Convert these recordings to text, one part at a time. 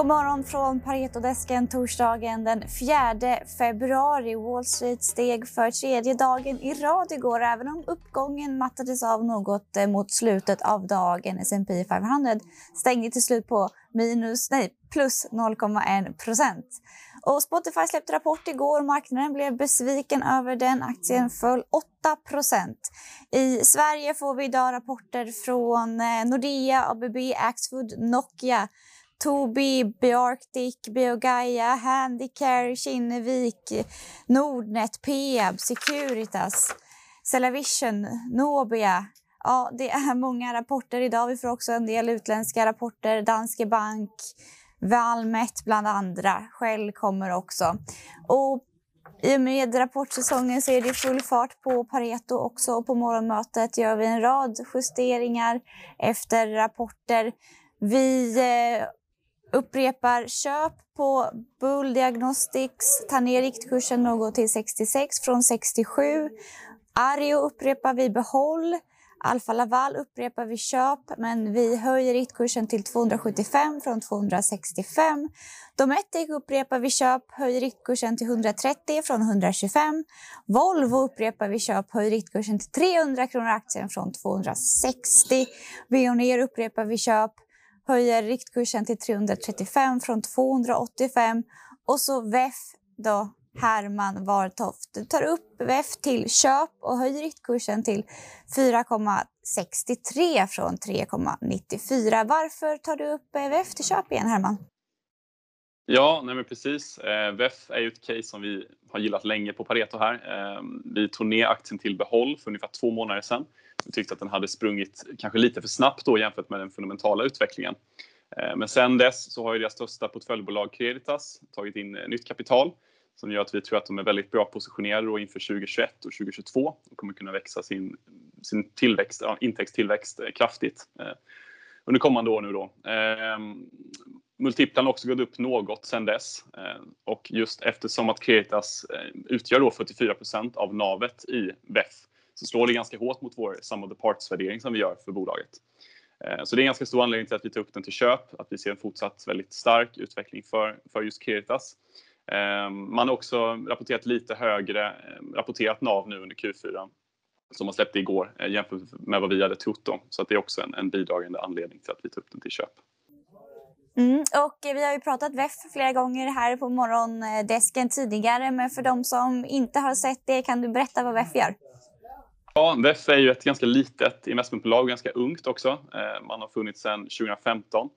God morgon från Paretodesken torsdagen den 4 februari. Wall Street steg för tredje dagen i rad igår även om uppgången mattades av något eh, mot slutet av dagen. S&P 500 stängde till slut på minus, nej, plus 0,1 procent. Och Spotify släppte rapport igår. Marknaden blev besviken över den. Aktien föll 8% I Sverige får vi idag rapporter från eh, Nordea, ABB, Axfood, Nokia Tobii, Bearctic, Biogaia, Handicare, Kinnevik, Nordnet, Peab, Securitas, Cellavision, Nobia. Ja, det är många rapporter idag. Vi får också en del utländska rapporter. Danske Bank, Valmet bland andra. Shell kommer också. Och i och med rapportsäsongen så är det full fart på Pareto också. På morgonmötet gör vi en rad justeringar efter rapporter. Vi eh, upprepar köp på Bull Diagnostics, tar ner riktkursen något till 66 från 67. Ario upprepar vi behåll. Alfa Laval upprepar vi köp, men vi höjer riktkursen till 275 från 265. Dometic upprepar vi köp, höjer riktkursen till 130 från 125. Volvo upprepar vi köp, höjer riktkursen till 300 kronor aktien från 260. Veoneer upprepar vi köp, höjer riktkursen till 335 från 285 och så VEF då Herman Wartoft tar upp VEF till köp och höjer riktkursen till 4,63 från 3,94. Varför tar du upp eh, VEF till köp igen, Herman? Ja, nej men precis. Eh, VEF är ju ett case som vi har gillat länge på Pareto här. Eh, vi tog ner aktien till behåll för ungefär två månader sedan. Vi tyckte att den hade sprungit kanske lite för snabbt då jämfört med den fundamentala utvecklingen. Eh, men sen dess så har ju deras största portföljbolag Creditas tagit in eh, nytt kapital som gör att vi tror att de är väldigt bra positionerade då inför 2021 och 2022 och kommer kunna växa sin, sin tillväxt, ja, intäktstillväxt eh, kraftigt eh, under kommande år nu då. Ehm, Multiplan har också gått upp något sen dess och just eftersom att Creditas utgör då 44% av navet i VEF så slår det ganska hårt mot vår sum of the parts-värdering som vi gör för bolaget. Eh, så det är en ganska stor anledning till att vi tar upp den till köp, att vi ser en fortsatt väldigt stark utveckling för, för just Creditas. Eh, man har också rapporterat lite högre eh, rapporterat NAV nu under Q4 som man släppte igår jämfört med vad vi hade trott om. Så att det är också en, en bidragande anledning till att vi tar upp den till köp. Mm, och vi har ju pratat VEF flera gånger här på morgondesken tidigare, men för de som inte har sett det, kan du berätta vad VEF gör? Ja, VEF är ju ett ganska litet investmentbolag, ganska ungt också. Eh, man har funnits sedan 2015.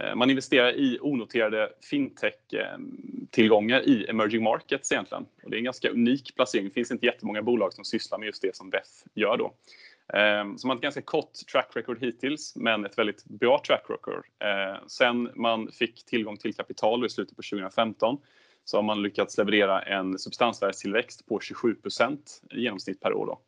Eh, man investerar i onoterade fintech-tillgångar i emerging markets egentligen. Och det är en ganska unik placering. Det finns inte jättemånga bolag som sysslar med just det som VEF gör då. Eh, så man har ett ganska kort track record hittills, men ett väldigt bra track record. Sen man fick tillgång till kapital i slutet på 2015 så har man lyckats leverera en substansvärdestillväxt på 27 i genomsnitt per år. Då.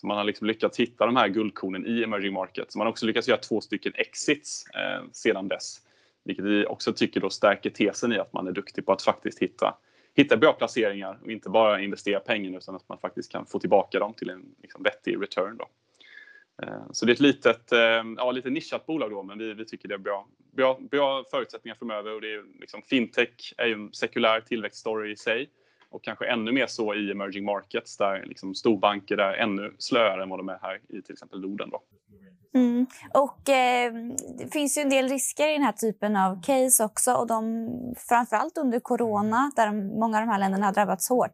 Så man har liksom lyckats hitta de här guldkornen i emerging markets. Man har också lyckats göra två stycken exits eh, sedan dess. Vilket vi också tycker då stärker tesen i att man är duktig på att faktiskt hitta, hitta bra placeringar och inte bara investera pengarna utan att man faktiskt kan få tillbaka dem till en liksom, vettig return. Då. Eh, så det är ett litet, eh, ja, lite nischat bolag då, men vi, vi tycker det är bra, bra, bra förutsättningar framöver. Och det är liksom, fintech är ju en sekulär tillväxtstory i sig och kanske ännu mer så i emerging markets där liksom storbanker är ännu slöare än vad de är här i till exempel Norden. Då. Mm. Och eh, det finns ju en del risker i den här typen av case också och de, framförallt under corona där många av de här länderna har drabbats hårt.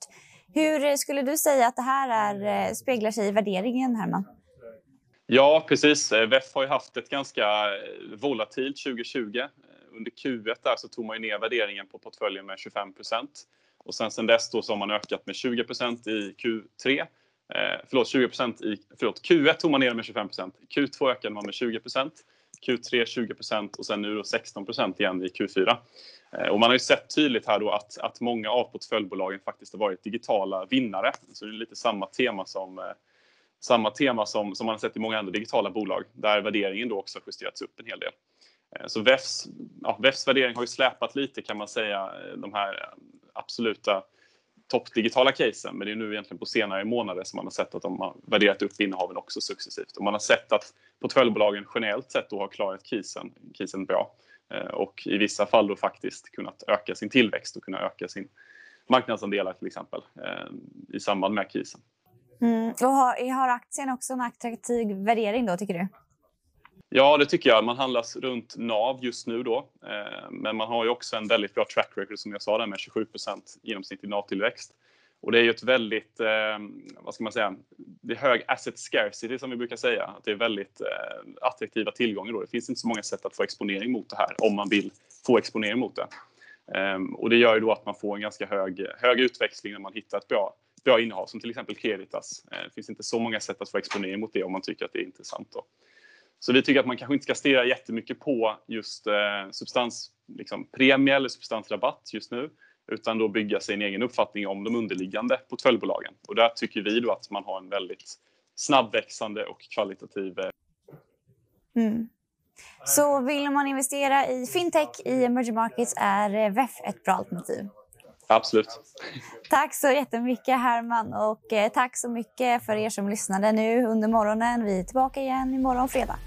Hur skulle du säga att det här är, eh, speglar sig i värderingen, Herman? Ja, precis. Eh, VEF har ju haft ett ganska eh, volatilt 2020. Under Q1 där så tog man ner värderingen på portföljen med 25 och sen, sen dess då så har man ökat med 20% i Q3. Eh, förlåt, 20 i förlåt, Q1 tog man ner med 25% Q2 ökade man med 20% Q3 20% och sen nu då 16% igen i Q4. Eh, och man har ju sett tydligt här då att, att många av portföljbolagen faktiskt har varit digitala vinnare. Så det är lite samma tema som eh, samma tema som, som man har sett i många andra digitala bolag där värderingen då också justerats upp en hel del. Eh, så VEFs, ja, VEFs värdering har ju släpat lite kan man säga eh, de här eh, absoluta toppdigitala casen. Men det är nu egentligen på senare månader som man har sett att de har värderat upp innehaven också successivt. Och man har sett att portföljbolagen generellt sett då har klarat krisen, krisen bra. Eh, och i vissa fall då faktiskt kunnat öka sin tillväxt och kunna öka sin marknadsandelar till exempel eh, i samband med krisen. Mm. Och har, har aktien också en attraktiv värdering då tycker du? Ja, det tycker jag. Man handlas runt NAV just nu då. Eh, men man har ju också en väldigt bra track record som jag sa där med 27% genomsnittlig NAV-tillväxt. Och det är ju ett väldigt, eh, vad ska man säga, det är hög asset scarcity som vi brukar säga. Att det är väldigt eh, attraktiva tillgångar då. Det finns inte så många sätt att få exponering mot det här om man vill få exponering mot det. Ehm, och det gör ju då att man får en ganska hög, hög utväxling när man hittar ett bra, bra innehav som till exempel Creditas. Det finns inte så många sätt att få exponering mot det om man tycker att det är intressant. Då. Så vi tycker att man kanske inte ska stirra jättemycket på just eh, substans, liksom, eller substansrabatt just nu utan då bygga sin egen uppfattning om de underliggande portföljbolagen. Och där tycker vi då att man har en väldigt snabbväxande och kvalitativ... Eh, mm. Så vill man investera i fintech i emerging markets är VEF ett bra alternativ? Absolut. Tack så jättemycket Herman och eh, tack så mycket för er som lyssnade nu under morgonen. Vi är tillbaka igen imorgon fredag.